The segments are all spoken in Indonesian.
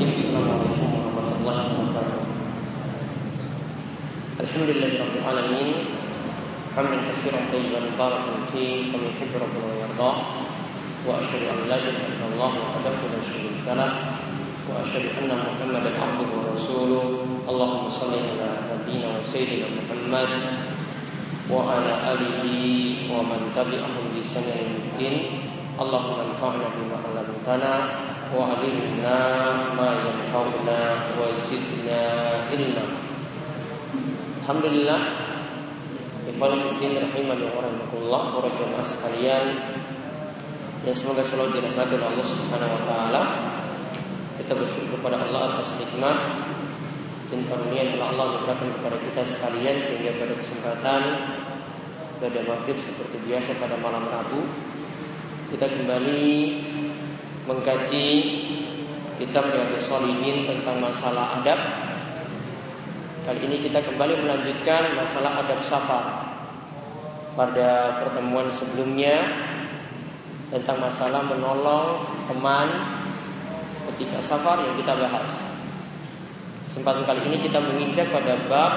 Bismillahirrahmanirrahim Assalamualaikum warahmatullahi wabarakatuh Alhamdulillahirabbil alamin hamdan katsiran tayyiban barakan fi kama yuhibbu rabbuna wa yarda wa asyhadu an la ilaha illallah wahdahu la syarika lah wa asyhadu anna muhammadan abduhu wa rasuluh Allahumma shalli ala nabiyyina wa sayyidina Muhammad wa ala alihi wa man tabi'ahum bi ihsan ila yaumil Allahumma anfa'na bima 'allamtana وعلمنا ما ينفعنا وزدنا علما Alhamdulillah Ikhwanuddin rahimani wa rahmatullah Para jemaah sekalian Yang semoga selalu dirahmati oleh Allah subhanahu wa ta'ala Kita bersyukur kepada Allah atas nikmat Dan karunia yang Allah memberikan kepada kita sekalian Sehingga pada kesempatan Pada maghrib seperti biasa pada malam Rabu Kita kembali mengkaji kitab Riyadhus Shalihin tentang masalah adab. Kali ini kita kembali melanjutkan masalah adab safar. Pada pertemuan sebelumnya tentang masalah menolong teman ketika safar yang kita bahas. Kesempatan kali ini kita menginjak pada bab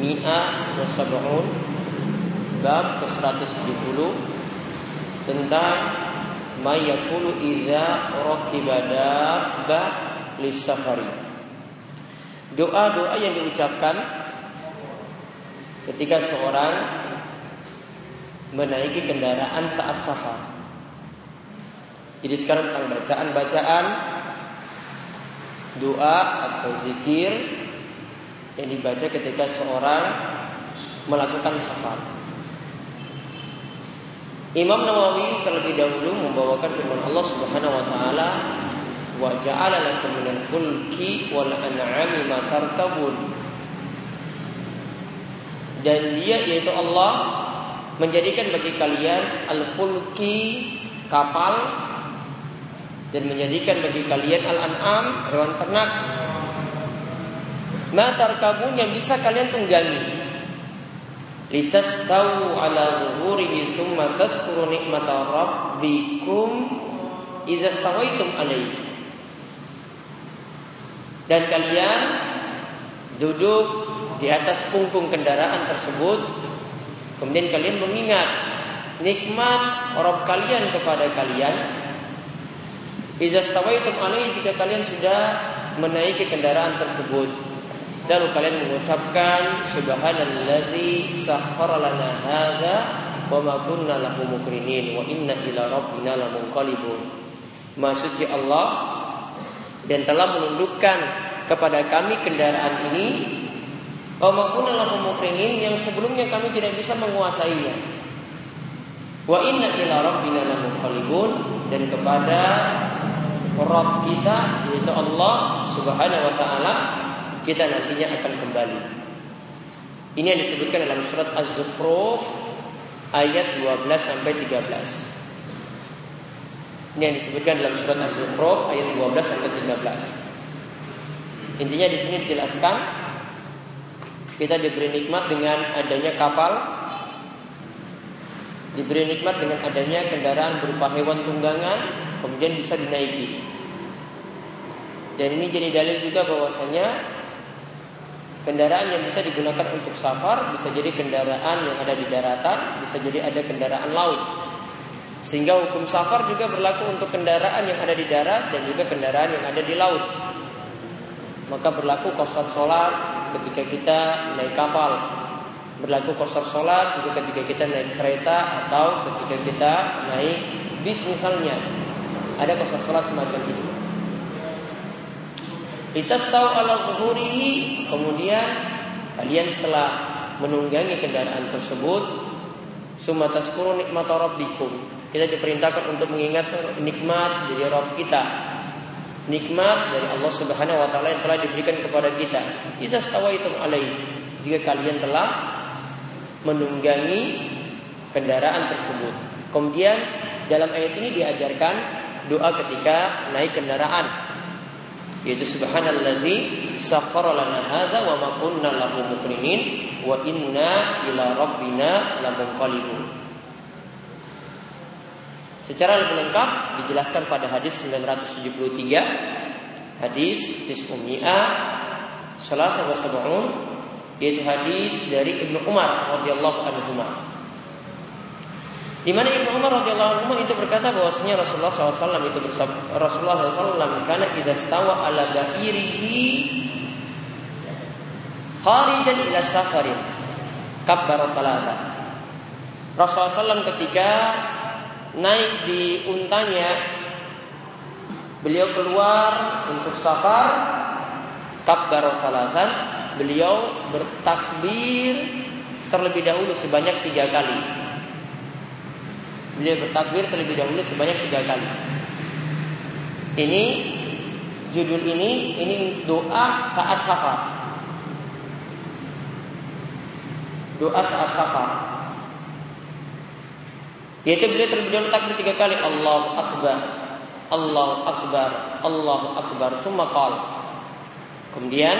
Mi'a Wasab'un Bab ke-170 Tentang ma yaqulu idza raqiba dabba lisafari. Doa-doa yang diucapkan ketika seorang menaiki kendaraan saat safar. Jadi sekarang tentang bacaan-bacaan doa atau zikir yang dibaca ketika seorang melakukan safar. Imam Nawawi terlebih dahulu membawakan firman Allah Subhanahu wa taala wa ja'ala lakum minal fulki wal an'ami ma tarkabun. Dan dia yaitu Allah menjadikan bagi kalian al-fulki kapal dan menjadikan bagi kalian al-an'am hewan ternak. Ma tarkabun yang bisa kalian tunggangi litastawu ala zuhurihi summa tazkuru nikmata rabbikum idza stawaitum alaihi. Dan kalian duduk di atas punggung kendaraan tersebut. Kemudian kalian mengingat nikmat Rabb kalian kepada kalian. Idza stawaitum alaihi jika kalian sudah menaiki kendaraan tersebut Lalu kalian mengucapkan Subhanalladzi sakhkhara lana hadza wa ma kunna lahu mukrinin wa inna ila rabbina lamunqalibun. Maksudnya Allah dan telah menundukkan kepada kami kendaraan ini wa ma kunna yang sebelumnya kami tidak bisa menguasainya. Wa inna ila rabbina lamunqalibun dan kepada Rabb kita yaitu Allah Subhanahu wa taala kita nantinya akan kembali. Ini yang disebutkan dalam surat Az-Zukhruf ayat 12 sampai 13. Ini yang disebutkan dalam surat Az-Zukhruf ayat 12 sampai 13. Intinya di sini dijelaskan kita diberi nikmat dengan adanya kapal diberi nikmat dengan adanya kendaraan berupa hewan tunggangan kemudian bisa dinaiki. Dan ini jadi dalil juga bahwasanya Kendaraan yang bisa digunakan untuk safar bisa jadi kendaraan yang ada di daratan, bisa jadi ada kendaraan laut. Sehingga hukum safar juga berlaku untuk kendaraan yang ada di darat dan juga kendaraan yang ada di laut. Maka berlaku kosor sholat ketika kita naik kapal. Berlaku kosor sholat juga ketika kita naik kereta atau ketika kita naik bis misalnya. Ada kosor sholat semacam itu. Litastau ala zuhurihi. Kemudian kalian setelah menunggangi kendaraan tersebut Sumataskuru nikmat rabbikum. Kita diperintahkan untuk mengingat nikmat dari Rabb kita. Nikmat dari Allah subhanahu wa ta'ala yang telah diberikan kepada kita. Isa stawaitum alaih. Jika kalian telah menunggangi kendaraan tersebut. Kemudian dalam ayat ini diajarkan doa ketika naik kendaraan yaitu subhanalladzi sakhkhara lana hadza wa ma kunna lahu muqrinin wa inna ila rabbina lamunqalibun Secara lebih lengkap dijelaskan pada hadis 973 hadis tisumia salah sabun yaitu hadis dari Ibnu Umar radhiyallahu anhu. Di mana Ibnu Umar radhiyallahu anhu itu berkata bahwasanya Rasulullah SAW itu bersabda Rasulullah SAW karena idza stawa ala ba'irihi kharijan ila safarin kabbara salata. Rasulullah SAW ketika naik di untanya beliau keluar untuk safar kabbara salatan beliau bertakbir terlebih dahulu sebanyak tiga kali. Beliau bertakbir terlebih dahulu sebanyak tiga kali. Ini judul ini ini doa saat safar. Doa saat safar. Yaitu beliau terlebih dahulu takbir tiga kali Allah Akbar Allah Akbar Allah Akbar Summa Kemudian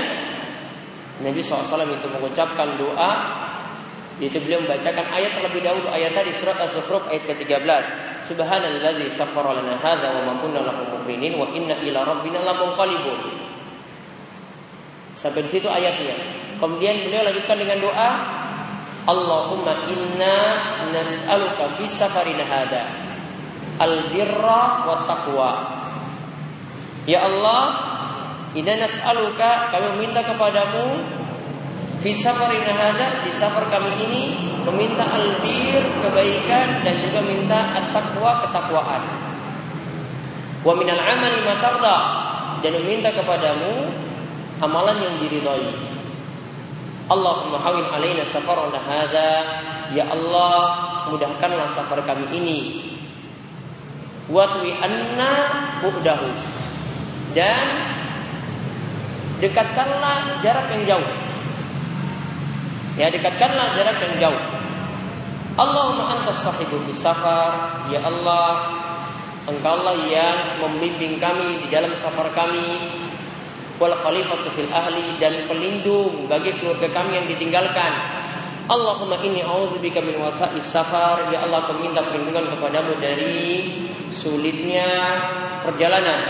Nabi SAW itu mengucapkan doa itu beliau membacakan ayat terlebih dahulu ayat tadi surat Az-Zukhruf ayat ke-13. Subhanalladzi sakhkhara lana hadza wa ma kunna lahu muqrinin wa inna ila rabbina lamunqalibun. Sampai di situ ayatnya. Kemudian beliau lanjutkan dengan doa Allahumma inna nas'aluka fi safarina hadza al-birra wa taqwa. Ya Allah, Inna nas'aluka kami meminta kepadamu fi safarina hadza di safar kami ini meminta albir kebaikan dan juga minta at-taqwa ketakwaan. Wa minal amali ma dan meminta kepadamu amalan yang diridhai. Allahumma hawin alaina safarana hadza ya Allah mudahkanlah safar kami ini. Watwi anna udahu dan dekatkanlah jarak yang jauh. Ya, dekatkanlah jarak yang jauh. Allahumma antas sahibu fi safar, ya Allah, Engkaulah yang membimbing kami di dalam safar kami. Wal khalifatu fil ahli dan pelindung bagi keluarga kami yang ditinggalkan. Allahumma inni a'udzubika min wasa'is safar. Ya Allah, kami minta perlindungan kepadamu dari sulitnya perjalanan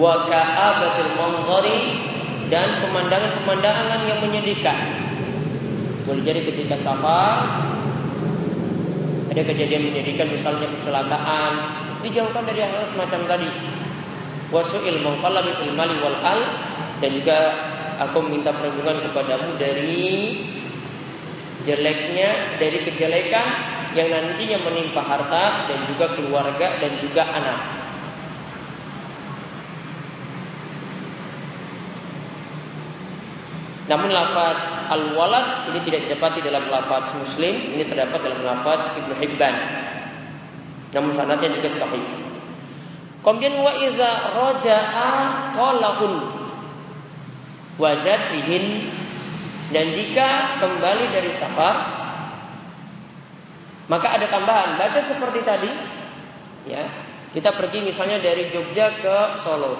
wa ka'abatil manzari dan pemandangan-pemandangan yang menyedihkan. Boleh jadi ketika safar ada kejadian menyedihkan misalnya kecelakaan, dijauhkan dari hal semacam tadi. Wasu'il mungqalabi fil mali wal al dan juga aku minta perlindungan kepadamu dari jeleknya dari kejelekan yang nantinya menimpa harta dan juga keluarga dan juga anak. Namun lafaz al-walad ini tidak didapati dalam lafaz Muslim, ini terdapat dalam lafaz Ibnu Hibban. Namun sanadnya juga sahih. Kemudian wa iza raja'a qalahun wajad fihin. Dan jika kembali dari safar maka ada tambahan. Baca seperti tadi ya. Kita pergi misalnya dari Jogja ke Solo.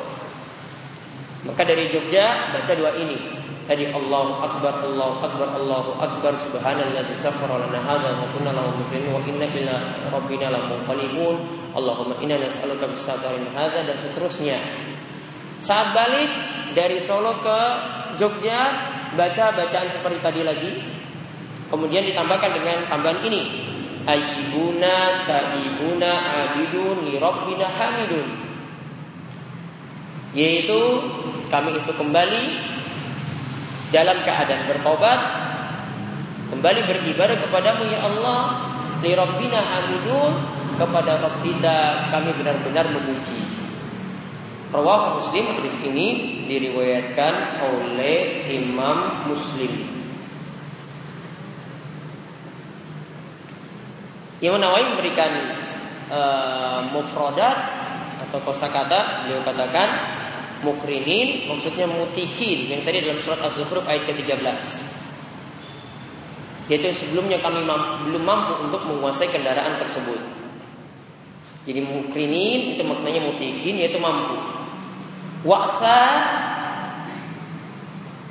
Maka dari Jogja baca dua ini Tadi Allahu Akbar, Allahu Akbar, Allahu Akbar Subhanalladzi sakhkhara lana hadza wa kunna lahu muqrinin wa inna ila rabbina lamunqalibun. Allahumma inna nas'aluka bisabarin hadza dan seterusnya. Saat balik dari Solo ke Jogja baca bacaan seperti tadi lagi. Kemudian ditambahkan dengan tambahan ini. Ayyibuna ta'ibuna abidun li rabbina hamidun. Yaitu kami itu kembali dalam keadaan bertobat kembali beribadah kepadamu ya Allah. Li rabbina hamidun kepada Rabb kita kami benar-benar memuji. Rawah Muslim hadis ini diriwayatkan oleh Imam Muslim. Imam Nawawi memberikan uh, mufradat atau kosakata. Beliau katakan mukrinin maksudnya mutikin yang tadi dalam surat Az-Zukhruf ayat ke-13. Yaitu sebelumnya kami mam belum mampu untuk menguasai kendaraan tersebut. Jadi mukrinin itu maknanya mutikin yaitu mampu. Wa'sa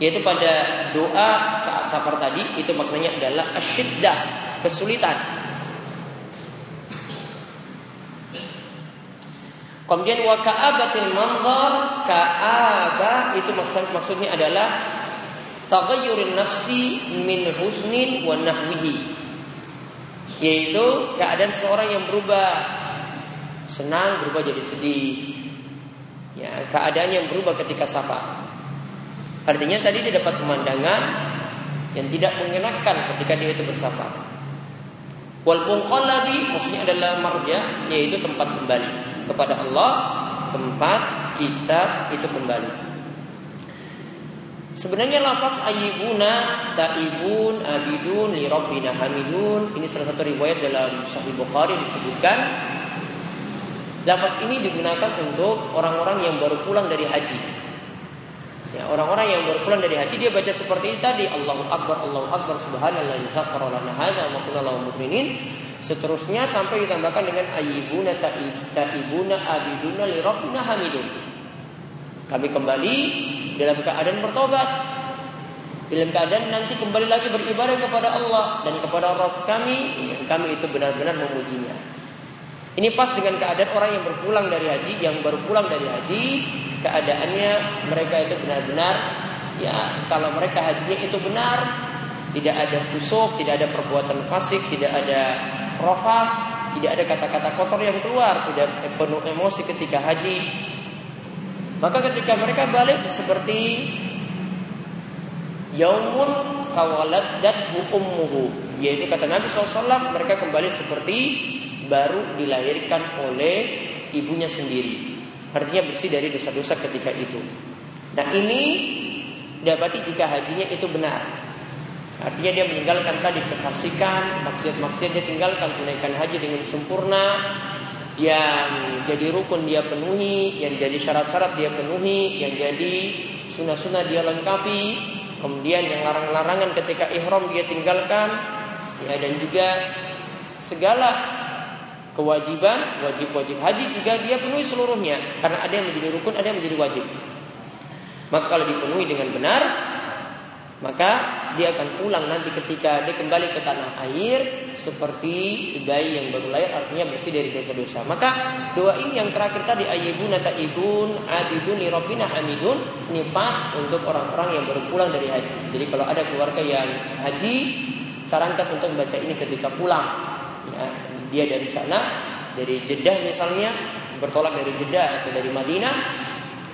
yaitu pada doa saat safar tadi itu maknanya adalah asyiddah, kesulitan. Kemudian wa ka'abatil manzar, ka'aba itu maksud maksudnya adalah taghayyurin nafsi min husnin wa nahwihi. Yaitu keadaan seorang yang berubah senang berubah jadi sedih. Ya, keadaan yang berubah ketika safar. Artinya tadi dia dapat pemandangan yang tidak mengenakan ketika dia itu bersafar. Wal munqalabi maksudnya adalah marja yaitu tempat kembali kepada Allah tempat kita itu kembali. Sebenarnya lafaz ayibuna, taibun, abidun, li rabbina hamidun. Ini salah satu riwayat dalam Sahih Bukhari disebutkan. Lafaz ini digunakan untuk orang-orang yang baru pulang dari haji. Ya, orang-orang yang baru pulang dari haji dia baca seperti itu tadi Allahu Akbar, Allahu Akbar, Subhanallah, wa Seterusnya sampai ditambahkan dengan ayibuna ta'ibuna abiduna li rabbina hamidun. Kami kembali dalam keadaan bertobat. Dalam keadaan nanti kembali lagi beribadah kepada Allah dan kepada Rabb kami yang kami itu benar-benar memujinya. Ini pas dengan keadaan orang yang berpulang dari haji, yang baru pulang dari haji, keadaannya mereka itu benar-benar ya kalau mereka hajinya itu benar, tidak ada fusuk, tidak ada perbuatan fasik, tidak ada rofaf, tidak ada kata-kata kotor yang keluar, tidak penuh emosi ketika haji. Maka ketika mereka balik seperti yaumun dan ummuhu, yaitu kata Nabi SAW mereka kembali seperti baru dilahirkan oleh ibunya sendiri. Artinya bersih dari dosa-dosa ketika itu. Nah ini dapati jika hajinya itu benar. Artinya dia meninggalkan tadi kefasikan, maksud-maksud dia tinggalkan tunaikan haji dengan sempurna, yang jadi rukun dia penuhi, yang jadi syarat-syarat dia penuhi, yang jadi sunnah-sunnah dia lengkapi, kemudian yang larang-larangan ketika ihram dia tinggalkan, ya dan juga segala kewajiban, wajib-wajib haji juga dia penuhi seluruhnya, karena ada yang menjadi rukun, ada yang menjadi wajib. Maka kalau dipenuhi dengan benar, maka dia akan pulang nanti ketika dia kembali ke tanah air seperti bayi yang baru lahir artinya bersih dari dosa-dosa. Maka doa ini yang terakhir tadi ayibun taibun abidun rabbina hamidun ini pas untuk orang-orang yang baru pulang dari haji. Jadi kalau ada keluarga yang haji sarankan untuk membaca ini ketika pulang. Ya, dia dari sana dari Jeddah misalnya bertolak dari Jeddah atau dari Madinah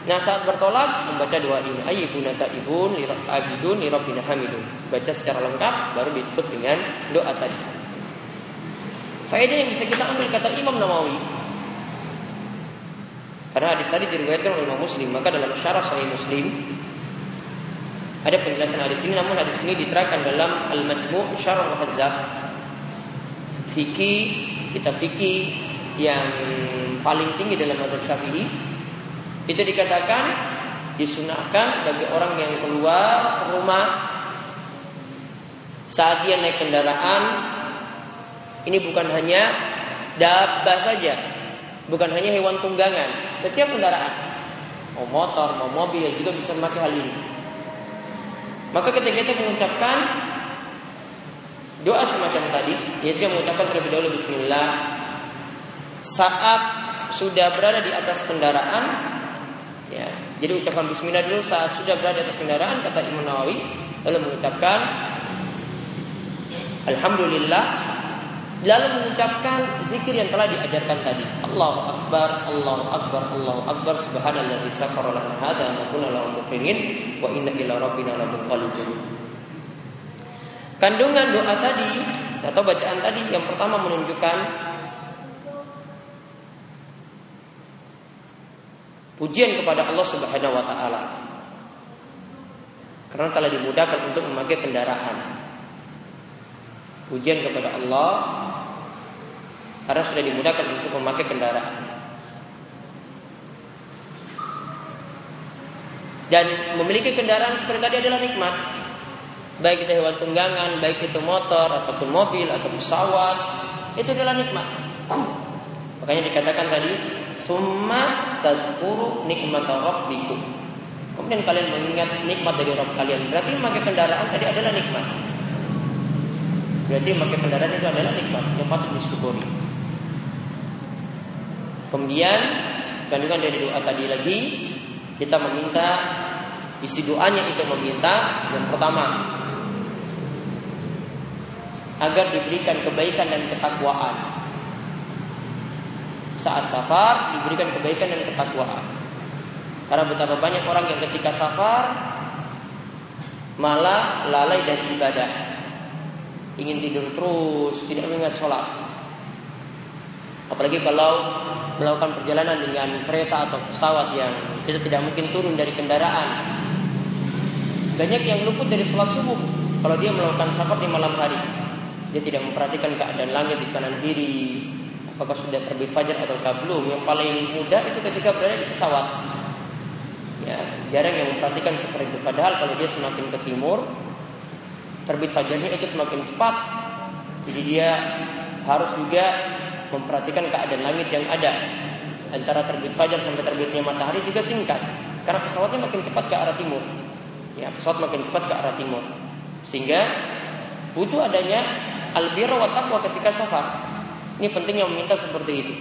Nah saat bertolak membaca doa ini. Ayyibuna ta'ibun abidun lirabbina hamidun. Baca secara lengkap baru ditutup dengan doa tadi Faedah yang bisa kita ambil kata Imam Nawawi. Karena hadis tadi diriwayatkan oleh Imam Muslim Maka dalam syarah Sahih Muslim Ada penjelasan hadis ini Namun hadis ini diterangkan dalam Al-Majmu' Syarah Muhadzab. Fikih Kita fikih yang paling tinggi dalam mazhab Syafi'i itu dikatakan disunahkan bagi orang yang keluar rumah saat dia naik kendaraan ini bukan hanya dabah saja, bukan hanya hewan tunggangan, setiap kendaraan mau motor, mau mobil juga bisa memakai hal ini. Maka ketika kita mengucapkan doa semacam tadi, yaitu mengucapkan terlebih dahulu Bismillah saat sudah berada di atas kendaraan jadi ucapan bismillah dulu saat sudah berada di atas kendaraan kata Imam Nawawi lalu mengucapkan alhamdulillah lalu mengucapkan zikir yang telah diajarkan tadi. Allahu akbar, Allahu akbar, Allahu akbar subhanalladzi sakhkhara lana hadza wa kunna lahu muqrinin wa inna ila rabbina lamunqalibun. Kandungan doa tadi atau bacaan tadi yang pertama menunjukkan Pujian kepada Allah Subhanahu wa taala. Karena telah dimudahkan untuk memakai kendaraan. Pujian kepada Allah karena sudah dimudahkan untuk memakai kendaraan. Dan memiliki kendaraan seperti tadi adalah nikmat. Baik itu hewan tunggangan, baik itu motor ataupun mobil atau pesawat, itu adalah nikmat. Makanya dikatakan tadi summa tazkuru nikmat rabbikum. Kemudian kalian mengingat nikmat dari Rabb kalian. Berarti memakai kendaraan tadi adalah nikmat. Berarti memakai kendaraan itu adalah nikmat yang patut disyukuri. Kemudian kandungan dari doa tadi lagi kita meminta isi doanya itu meminta yang pertama agar diberikan kebaikan dan ketakwaan. Saat safar diberikan kebaikan dan ketakwaan. Karena betapa banyak orang yang ketika safar malah lalai dari ibadah. Ingin tidur terus, tidak mengingat sholat. Apalagi kalau melakukan perjalanan dengan kereta atau pesawat yang kita tidak mungkin turun dari kendaraan. Banyak yang luput dari sholat subuh kalau dia melakukan safar di malam hari. Dia tidak memperhatikan keadaan langit di kanan kiri. Apakah sudah terbit fajar atau belum? Yang paling mudah itu ketika berada di pesawat. Ya, jarang yang memperhatikan seperti itu. Padahal kalau dia semakin ke timur, terbit fajarnya itu semakin cepat. Jadi dia harus juga memperhatikan keadaan langit yang ada. Antara terbit fajar sampai terbitnya matahari juga singkat. Karena pesawatnya makin cepat ke arah timur. Ya, pesawat makin cepat ke arah timur. Sehingga butuh adanya albir wa taqwa ketika safar. Ini pentingnya meminta seperti itu.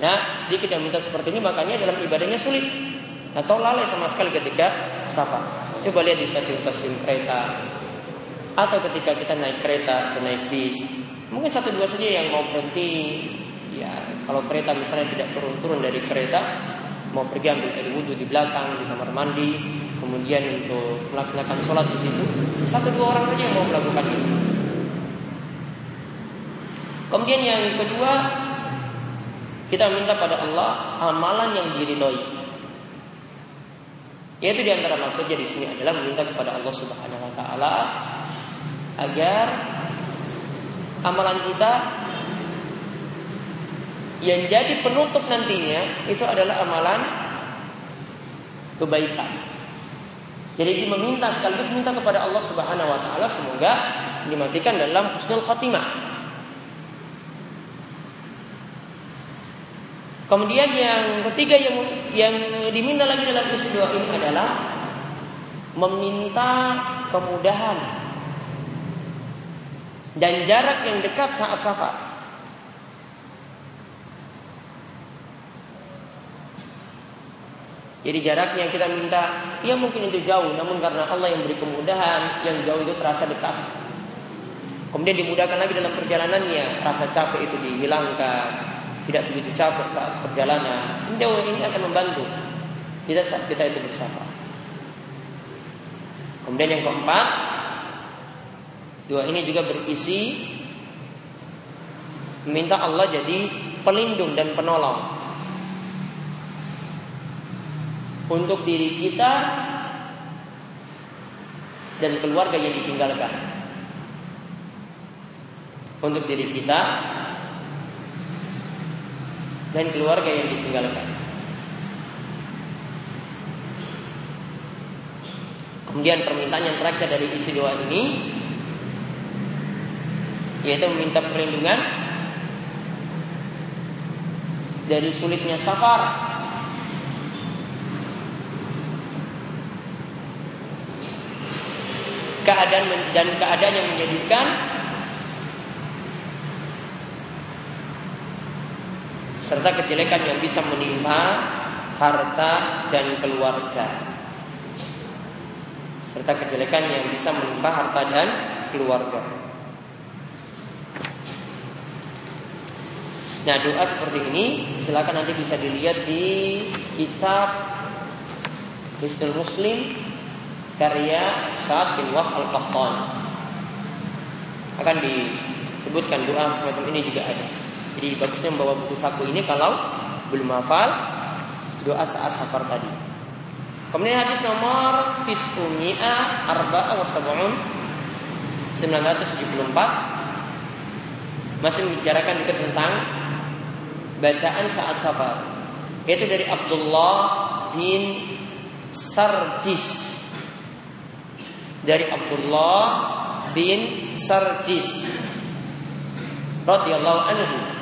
Nah, sedikit yang minta seperti ini makanya dalam ibadahnya sulit atau lalai sama sekali ketika safar. Coba lihat di stasiun-stasiun kereta atau ketika kita naik kereta atau naik bis. Mungkin satu dua saja yang mau berhenti. Ya, kalau kereta misalnya tidak turun-turun dari kereta, mau pergi ambil air wudhu di belakang di kamar mandi, kemudian untuk melaksanakan sholat di situ, satu dua orang saja yang mau melakukan ini. Kemudian yang kedua, kita minta pada Allah amalan yang diridhoi. Yaitu di antara maksudnya di sini adalah meminta kepada Allah Subhanahu wa taala agar amalan kita yang jadi penutup nantinya itu adalah amalan kebaikan. Jadi meminta sekaligus minta kepada Allah Subhanahu wa taala semoga dimatikan dalam husnul khotimah. Kemudian yang ketiga yang yang diminta lagi dalam isi doa ini adalah meminta kemudahan dan jarak yang dekat saat safar. Jadi jaraknya kita minta, ya mungkin itu jauh, namun karena Allah yang beri kemudahan, yang jauh itu terasa dekat. Kemudian dimudahkan lagi dalam perjalanannya, rasa capek itu dihilangkan, tidak begitu capek saat perjalanan. Jauh ini akan membantu kita saat kita itu bersama. Kemudian yang keempat, dua ini juga berisi minta Allah jadi pelindung dan penolong untuk diri kita dan keluarga yang ditinggalkan. Untuk diri kita dan keluarga yang ditinggalkan. Kemudian permintaan yang terakhir dari isi doa ini yaitu meminta perlindungan dari sulitnya safar keadaan dan keadaan yang menjadikan serta kejelekan yang bisa menimpa harta dan keluarga serta kejelekan yang bisa menimpa harta dan keluarga. Nah doa seperti ini silakan nanti bisa dilihat di kitab Hisnul Muslim karya Sa'ad bin Wah al qahtani Akan disebutkan doa semacam ini juga ada. Jadi bagusnya membawa buku saku ini kalau belum hafal doa saat safar tadi. Kemudian hadis nomor Tis'umia Arba'a wa Sab'un 974 Masih membicarakan juga tentang Bacaan saat safar Yaitu dari Abdullah bin Sarjis. Dari Abdullah bin Sarjis. Radhiyallahu anhu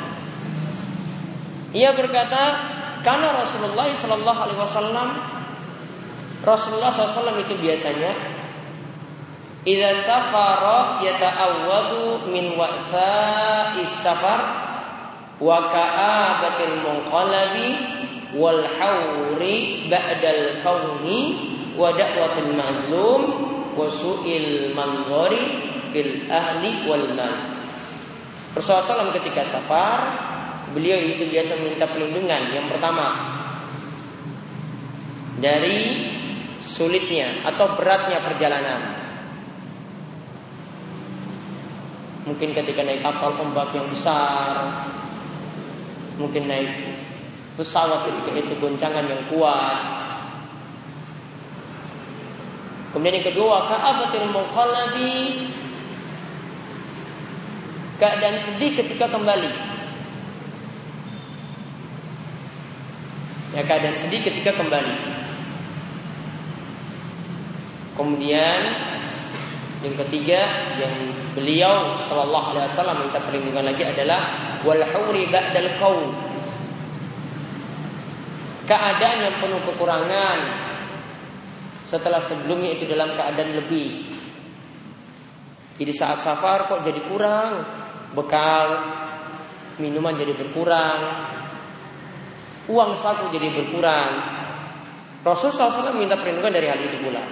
ia berkata, karena Rasulullah Shallallahu Alaihi Wasallam, Rasulullah SAW itu biasanya, Ida safara yata'awwadu min wa'sa safar wa ka'abatil munqalabi wal hauri ba'dal kauni wa da'watil mazlum wa su'il fil ahli wal mal. Rasulullah SAW ketika safar beliau itu biasa minta perlindungan yang pertama dari sulitnya atau beratnya perjalanan. Mungkin ketika naik kapal ombak yang besar, mungkin naik pesawat ketika itu goncangan yang kuat. Kemudian yang kedua, ka'abatil mukhalabi keadaan sedih ketika kembali. Ya keadaan sedih ketika kembali. Kemudian yang ketiga yang beliau Shallallahu Alaihi Wasallam minta perlindungan lagi adalah wal hauri ba'dal qaum. Keadaan yang penuh kekurangan setelah sebelumnya itu dalam keadaan lebih. Jadi saat safar kok jadi kurang, bekal minuman jadi berkurang, uang saku jadi berkurang. Rasulullah SAW minta perlindungan dari hal itu pula.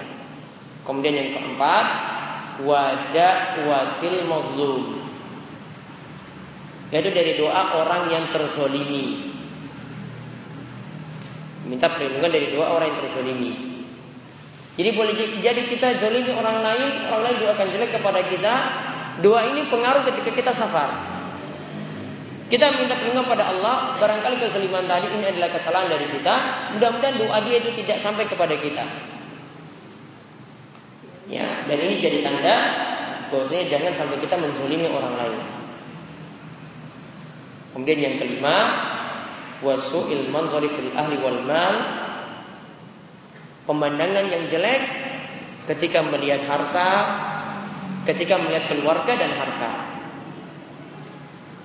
Kemudian yang keempat, wajah wakil mazlum. Yaitu dari doa orang yang terzolimi. Minta perlindungan dari doa orang yang terzolimi. Jadi boleh jadi kita zolimi orang lain, orang lain doakan jelek kepada kita. Doa ini pengaruh ketika kita safar. Kita minta perlindungan pada Allah, barangkali kezaliman tadi ini adalah kesalahan dari kita. Mudah-mudahan doa dia itu tidak sampai kepada kita. Ya, dan ini jadi tanda bahwasanya jangan sampai kita menzulimi orang lain. Kemudian yang kelima, wasu'il manzari fil ahli wal mal. Pemandangan yang jelek ketika melihat harta, ketika melihat keluarga dan harta.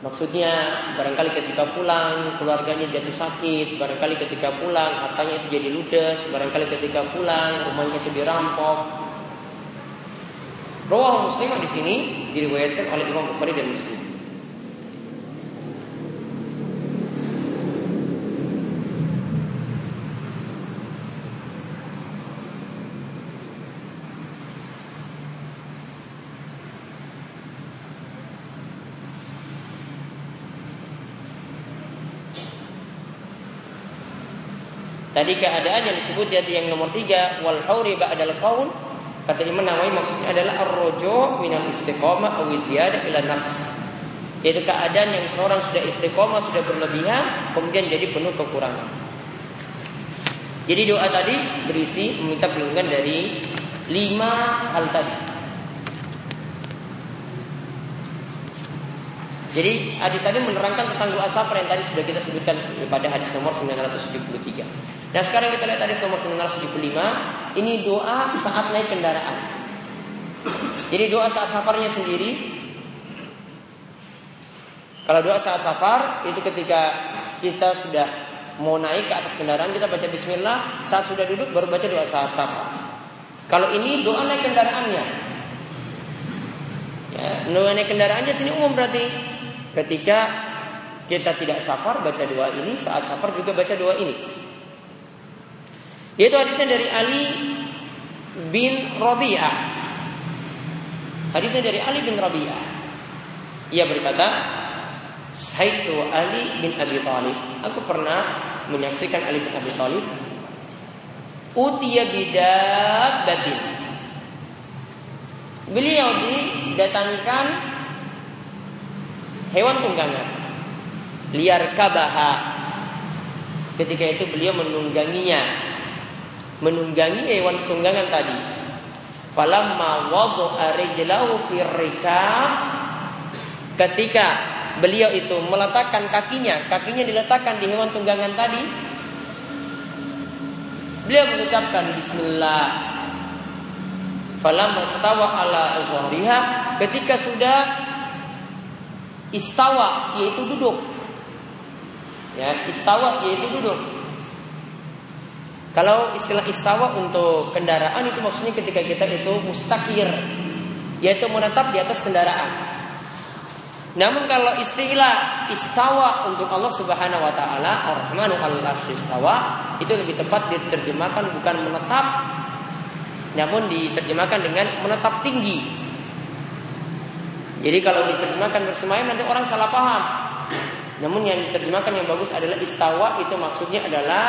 Maksudnya barangkali ketika pulang keluarganya jatuh sakit, barangkali ketika pulang hartanya itu jadi ludes, barangkali ketika pulang rumahnya itu dirampok, Rawah Muslim di sini diriwayatkan oleh Imam Bukhari dan Muslim. Tadi keadaan yang disebut jadi yang nomor tiga wal hauri ba'dal qaul Kata Imam Nawawi maksudnya adalah ar-rojo minal istiqomah aw ziyada ila nafs. Yaitu keadaan yang seorang sudah istiqomah, sudah berlebihan, kemudian jadi penuh kekurangan. Jadi doa tadi berisi meminta perlindungan dari lima hal tadi. Jadi hadis tadi menerangkan tentang doa safar yang tadi sudah kita sebutkan pada hadis nomor 973. Nah sekarang kita lihat hadis nomor 975 Ini doa saat naik kendaraan. Jadi doa saat safarnya sendiri. Kalau doa saat safar Itu ketika kita sudah mau naik ke atas kendaraan Kita baca bismillah. Saat sudah duduk baru baca doa saat safar. Kalau ini doa naik kendaraannya. Ya, Doa naik kendaraannya sini umum berarti. Ketika kita tidak safar baca doa ini. Saat safar juga baca doa ini yaitu hadisnya dari Ali bin Rabi'ah. Hadisnya dari Ali bin Rabi'ah. Ia berkata, Saitu Ali bin Abi Thalib. Aku pernah menyaksikan Ali bin Abi Thalib. Utiya batin. Beliau didatangkan hewan tunggangan. Liar kabaha. Ketika itu beliau menungganginya menunggangi hewan tunggangan tadi. Falamma rijlahu ketika beliau itu meletakkan kakinya, kakinya diletakkan di hewan tunggangan tadi. Beliau mengucapkan bismillah. Falamma istawa ala azhariha ketika sudah istawa yaitu duduk. Ya, istawa yaitu duduk. Kalau istilah istawa untuk kendaraan itu maksudnya ketika kita itu mustakir, yaitu menetap di atas kendaraan. Namun kalau istilah istawa untuk Allah Subhanahu wa taala, Ar-Rahmanu istawa, itu lebih tepat diterjemahkan bukan menetap namun diterjemahkan dengan menetap tinggi. Jadi kalau diterjemahkan bersemayam nanti orang salah paham. Namun yang diterjemahkan yang bagus adalah istawa itu maksudnya adalah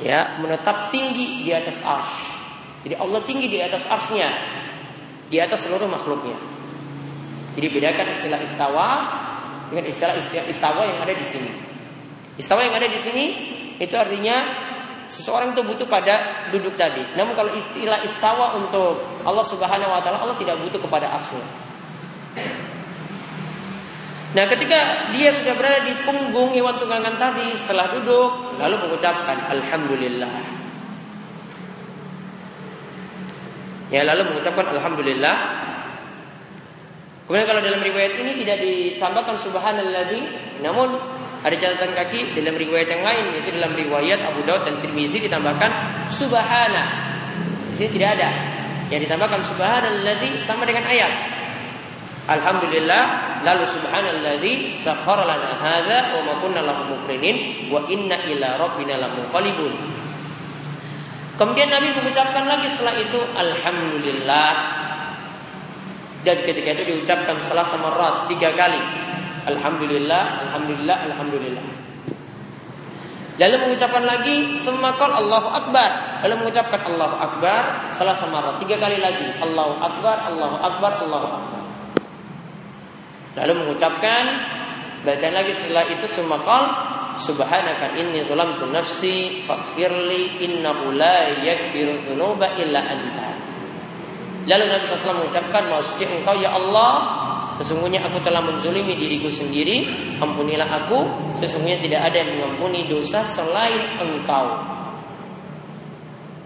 ya menetap tinggi di atas ars. Jadi Allah tinggi di atas arsnya, di atas seluruh makhluknya. Jadi bedakan istilah istawa dengan istilah istawa yang ada di sini. Istawa yang ada di sini itu artinya seseorang itu butuh pada duduk tadi. Namun kalau istilah istawa untuk Allah Subhanahu wa taala Allah tidak butuh kepada arsy. Nah ketika dia sudah berada di punggung hewan tunggangan tadi setelah duduk lalu mengucapkan Alhamdulillah. Ya lalu mengucapkan Alhamdulillah Kemudian kalau dalam riwayat ini tidak ditambahkan subhanalladzi, namun ada catatan kaki dalam riwayat yang lain yaitu dalam riwayat Abu Daud dan Tirmizi ditambahkan subhana. Di sini tidak ada. Yang ditambahkan subhanalladzi sama dengan ayat. Alhamdulillah lalu subhanalladzi sakhkhara lana hadza wa ma kunna lahu muqrinin wa inna ila rabbina lamunqalibun. Kemudian Nabi mengucapkan lagi setelah itu alhamdulillah dan ketika itu diucapkan salah samarat tiga kali. Alhamdulillah, Alhamdulillah, Alhamdulillah. Lalu mengucapkan lagi semakal Allahu Akbar. Lalu mengucapkan Allahu Akbar salah samarat tiga kali lagi. Allahu Akbar, Allahu Akbar, Allahu Akbar. Lalu mengucapkan bacaan lagi setelah itu semakal Subhanaka inni zalamtu nafsi faghfirli innahu la yaghfiru dzunuba illa anta. Lalu Nabi SAW mengucapkan maksudnya engkau ya Allah Sesungguhnya aku telah menzulimi diriku sendiri Ampunilah aku Sesungguhnya tidak ada yang mengampuni dosa selain engkau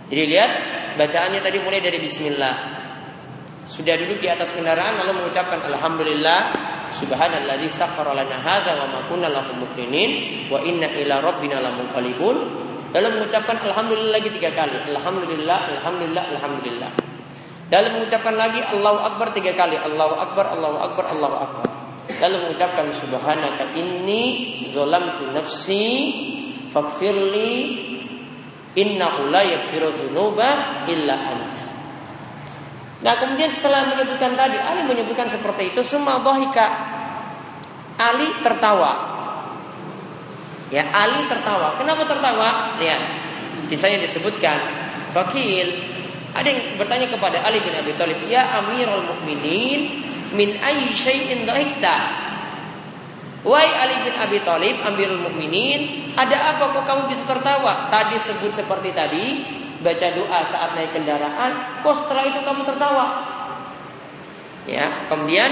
Jadi lihat Bacaannya tadi mulai dari Bismillah Sudah duduk di atas kendaraan Lalu mengucapkan Alhamdulillah Subhanalladzi sakhara lana hadza wa ma kunna lahu wa inna ila rabbina lamunqalibun Lalu mengucapkan Alhamdulillah lagi tiga kali Alhamdulillah, Alhamdulillah, Alhamdulillah Lalu mengucapkan lagi Allahu Akbar tiga kali. Allahu Akbar, Allahu Akbar, Allahu Akbar. Lalu mengucapkan Subhanaka inni zolamtu nafsi fakfirli innahu la yaghfiru dzunuba illa. Nah kemudian setelah menyebutkan tadi Ali menyebutkan seperti itu semua bahika Ali tertawa Ya Ali tertawa Kenapa tertawa? Ya Kisahnya disebutkan Fakil ada yang bertanya kepada Ali bin Abi Thalib, "Ya Amirul Mukminin, min ayyi syai'in dhahikta?" Wahai Ali bin Abi Thalib, Amirul Mukminin, ada apa kok kamu bisa tertawa? Tadi sebut seperti tadi, baca doa saat naik kendaraan, kok setelah itu kamu tertawa? Ya, kemudian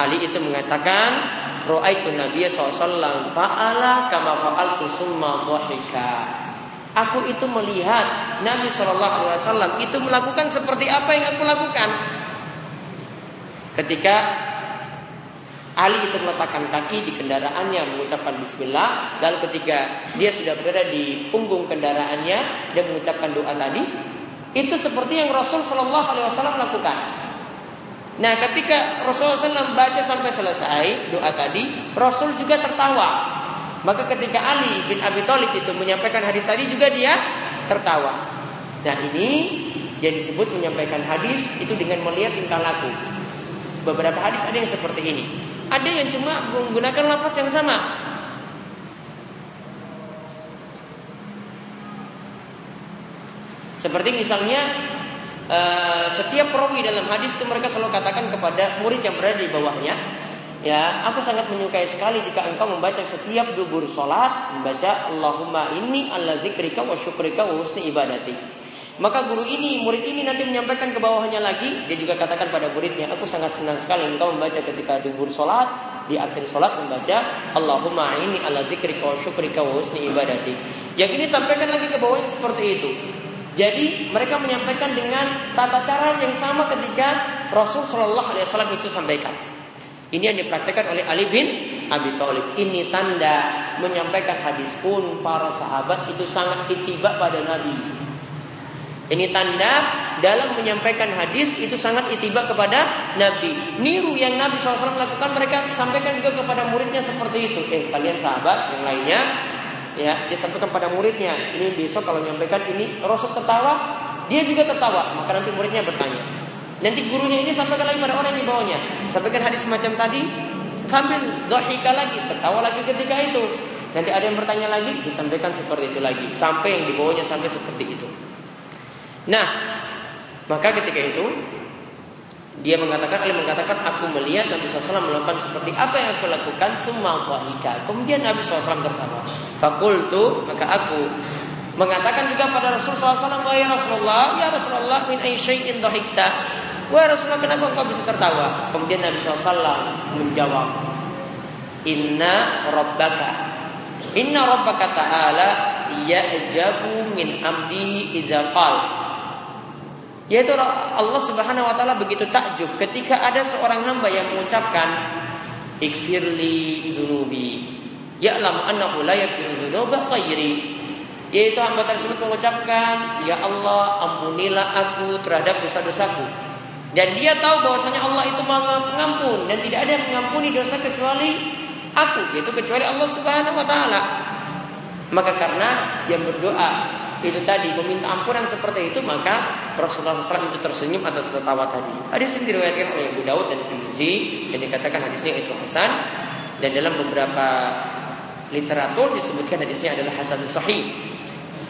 Ali itu mengatakan, "Ra'aitu Nabiy sallallahu fa'ala kama fa'altu summa dhahika." Aku itu melihat Nabi Shallallahu Alaihi Wasallam itu melakukan seperti apa yang aku lakukan. Ketika Ali itu meletakkan kaki di kendaraannya mengucapkan Bismillah, dan ketika dia sudah berada di punggung kendaraannya dia mengucapkan doa tadi, itu seperti yang Rasul Shallallahu Alaihi Wasallam lakukan. Nah, ketika Rasulullah SAW baca sampai selesai doa tadi, Rasul juga tertawa. Maka ketika Ali bin Abi Thalib itu menyampaikan hadis tadi juga dia tertawa. Nah ini yang disebut menyampaikan hadis itu dengan melihat tingkah laku. Beberapa hadis ada yang seperti ini. Ada yang cuma menggunakan lafaz yang sama. Seperti misalnya eh, setiap perawi dalam hadis itu mereka selalu katakan kepada murid yang berada di bawahnya, Ya, aku sangat menyukai sekali jika engkau membaca setiap dubur solat membaca Allahumma inni ala zikrika wa syukrika wa husni ibadati. Maka guru ini, murid ini nanti menyampaikan ke bawahnya lagi, dia juga katakan pada muridnya, aku sangat senang sekali engkau membaca ketika dubur solat, di akhir solat membaca Allahumma inni ala zikrika wa syukrika wa husni ibadati. Yang ini sampaikan lagi ke bawahnya seperti itu. Jadi mereka menyampaikan dengan tata cara yang sama ketika Rasul Shallallahu Alaihi Wasallam itu sampaikan. Ini yang dipraktekkan oleh Ali bin Abi Thalib. Ini tanda menyampaikan hadis pun para sahabat itu sangat itibak pada Nabi. Ini tanda dalam menyampaikan hadis itu sangat itiba kepada Nabi. Niru yang Nabi SAW lakukan mereka sampaikan juga kepada muridnya seperti itu. Eh kalian sahabat yang lainnya ya dia sampaikan pada muridnya ini besok kalau menyampaikan ini Rasul tertawa dia juga tertawa maka nanti muridnya bertanya nanti gurunya ini sampaikan lagi pada orang yang di bawahnya sampaikan hadis semacam tadi sambil dohika lagi tertawa lagi ketika itu Nanti ada yang bertanya lagi, disampaikan seperti itu lagi. Sampai yang dibawanya sampai seperti itu. Nah, maka ketika itu dia mengatakan, Ali mengatakan, aku melihat Nabi SAW melakukan seperti apa yang aku lakukan, semua wahika. Kemudian Nabi SAW tertawa. Fakultu, maka aku mengatakan juga pada Rasulullah SAW, Wahai Rasulullah, ya Rasulullah, min ayyai'in dohikta. Wahai Rasulullah, kenapa engkau bisa tertawa? Kemudian Nabi SAW menjawab, Inna Rabbaka Inna rabbaka ta'ala ya'jabu min amdihi qal. Yaitu Allah Subhanahu wa taala begitu takjub ketika ada seorang hamba yang mengucapkan ikfirli dzunubi. Ya'lamu annahu la yaghfiru dzunuba ghairi. Yaitu hamba tersebut mengucapkan, "Ya Allah, ampunilah aku terhadap dosa-dosaku." Dan dia tahu bahwasanya Allah itu mengampun dan tidak ada yang mengampuni dosa kecuali aku yaitu kecuali Allah Subhanahu wa taala. Maka karena dia berdoa itu tadi meminta ampunan seperti itu maka Rasulullah SAW itu tersenyum atau tertawa tadi. Hadis ini diriwayatkan oleh Abu Daud dan Tirmizi yang dikatakan hadisnya itu hasan dan dalam beberapa literatur disebutkan hadisnya adalah hasan sahih.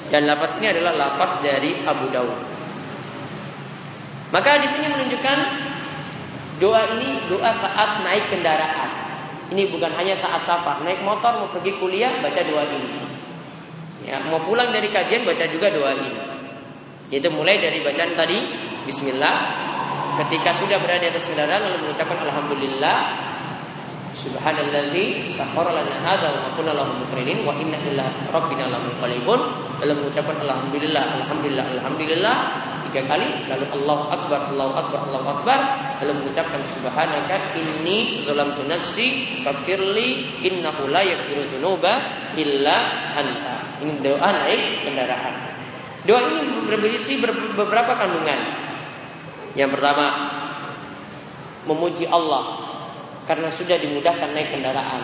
Dan lafaz ini adalah lafaz dari Abu Daud. Maka di sini menunjukkan doa ini doa saat naik kendaraan. Ini bukan hanya saat safar, naik motor mau pergi kuliah baca doa ini. Ya, mau pulang dari kajian baca juga doa ini. Yaitu mulai dari bacaan tadi Bismillah. Ketika sudah berada di atas kendaraan lalu mengucapkan Alhamdulillah Subhanalladzi sakhara lana hadza wa kunna lahu muqrinin wa inna ila rabbina lamunqalibun. Lalu mengucapkan alhamdulillah, alhamdulillah, alhamdulillah tiga kali lalu Allah Akbar Allahu Akbar Allahu Akbar lalu mengucapkan subhanaka inni dzalamtu nafsi faghfirli innahu la yaghfiru dzunuba illa anta ini doa naik kendaraan doa ini berisi beberapa kandungan. Yang pertama memuji Allah karena sudah dimudahkan naik kendaraan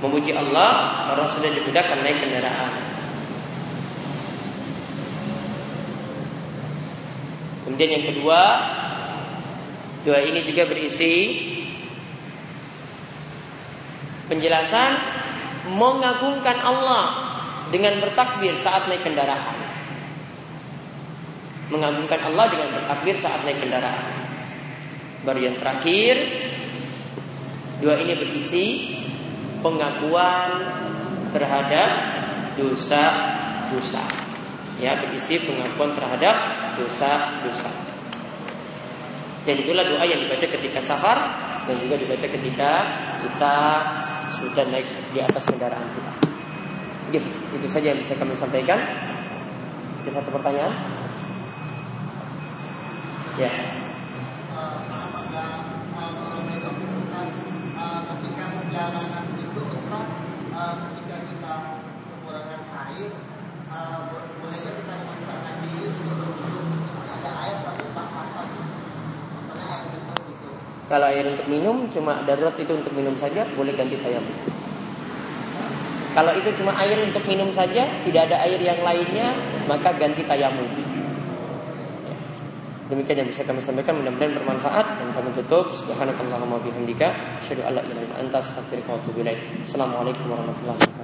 memuji Allah karena sudah dimudahkan naik kendaraan Kemudian yang kedua, doa ini juga berisi penjelasan mengagungkan Allah dengan bertakbir saat naik kendaraan. Mengagungkan Allah dengan bertakbir saat naik kendaraan. Baru yang terakhir, doa ini berisi pengakuan terhadap dosa-dosa ya berisi pengakuan terhadap dosa-dosa. Dan itulah doa yang dibaca ketika safar dan juga dibaca ketika kita sudah naik di atas kendaraan kita. Oke, itu saja yang bisa kami sampaikan. Ada satu pertanyaan? Ya. Ketika perjalanan itu ketika kita kekurangan air kalau air untuk minum cuma darurat itu untuk minum saja boleh ganti tayamum. Kalau itu cuma air untuk minum saja, tidak ada air yang lainnya, maka ganti tayamum. Demikian yang bisa kami sampaikan mudah-mudahan bermanfaat dan kami tutup subhanakallahumma bihamdika asyhadu an la ilaha illa anta astaghfiruka wa atubu. Assalamualaikum warahmatullahi wabarakatuh.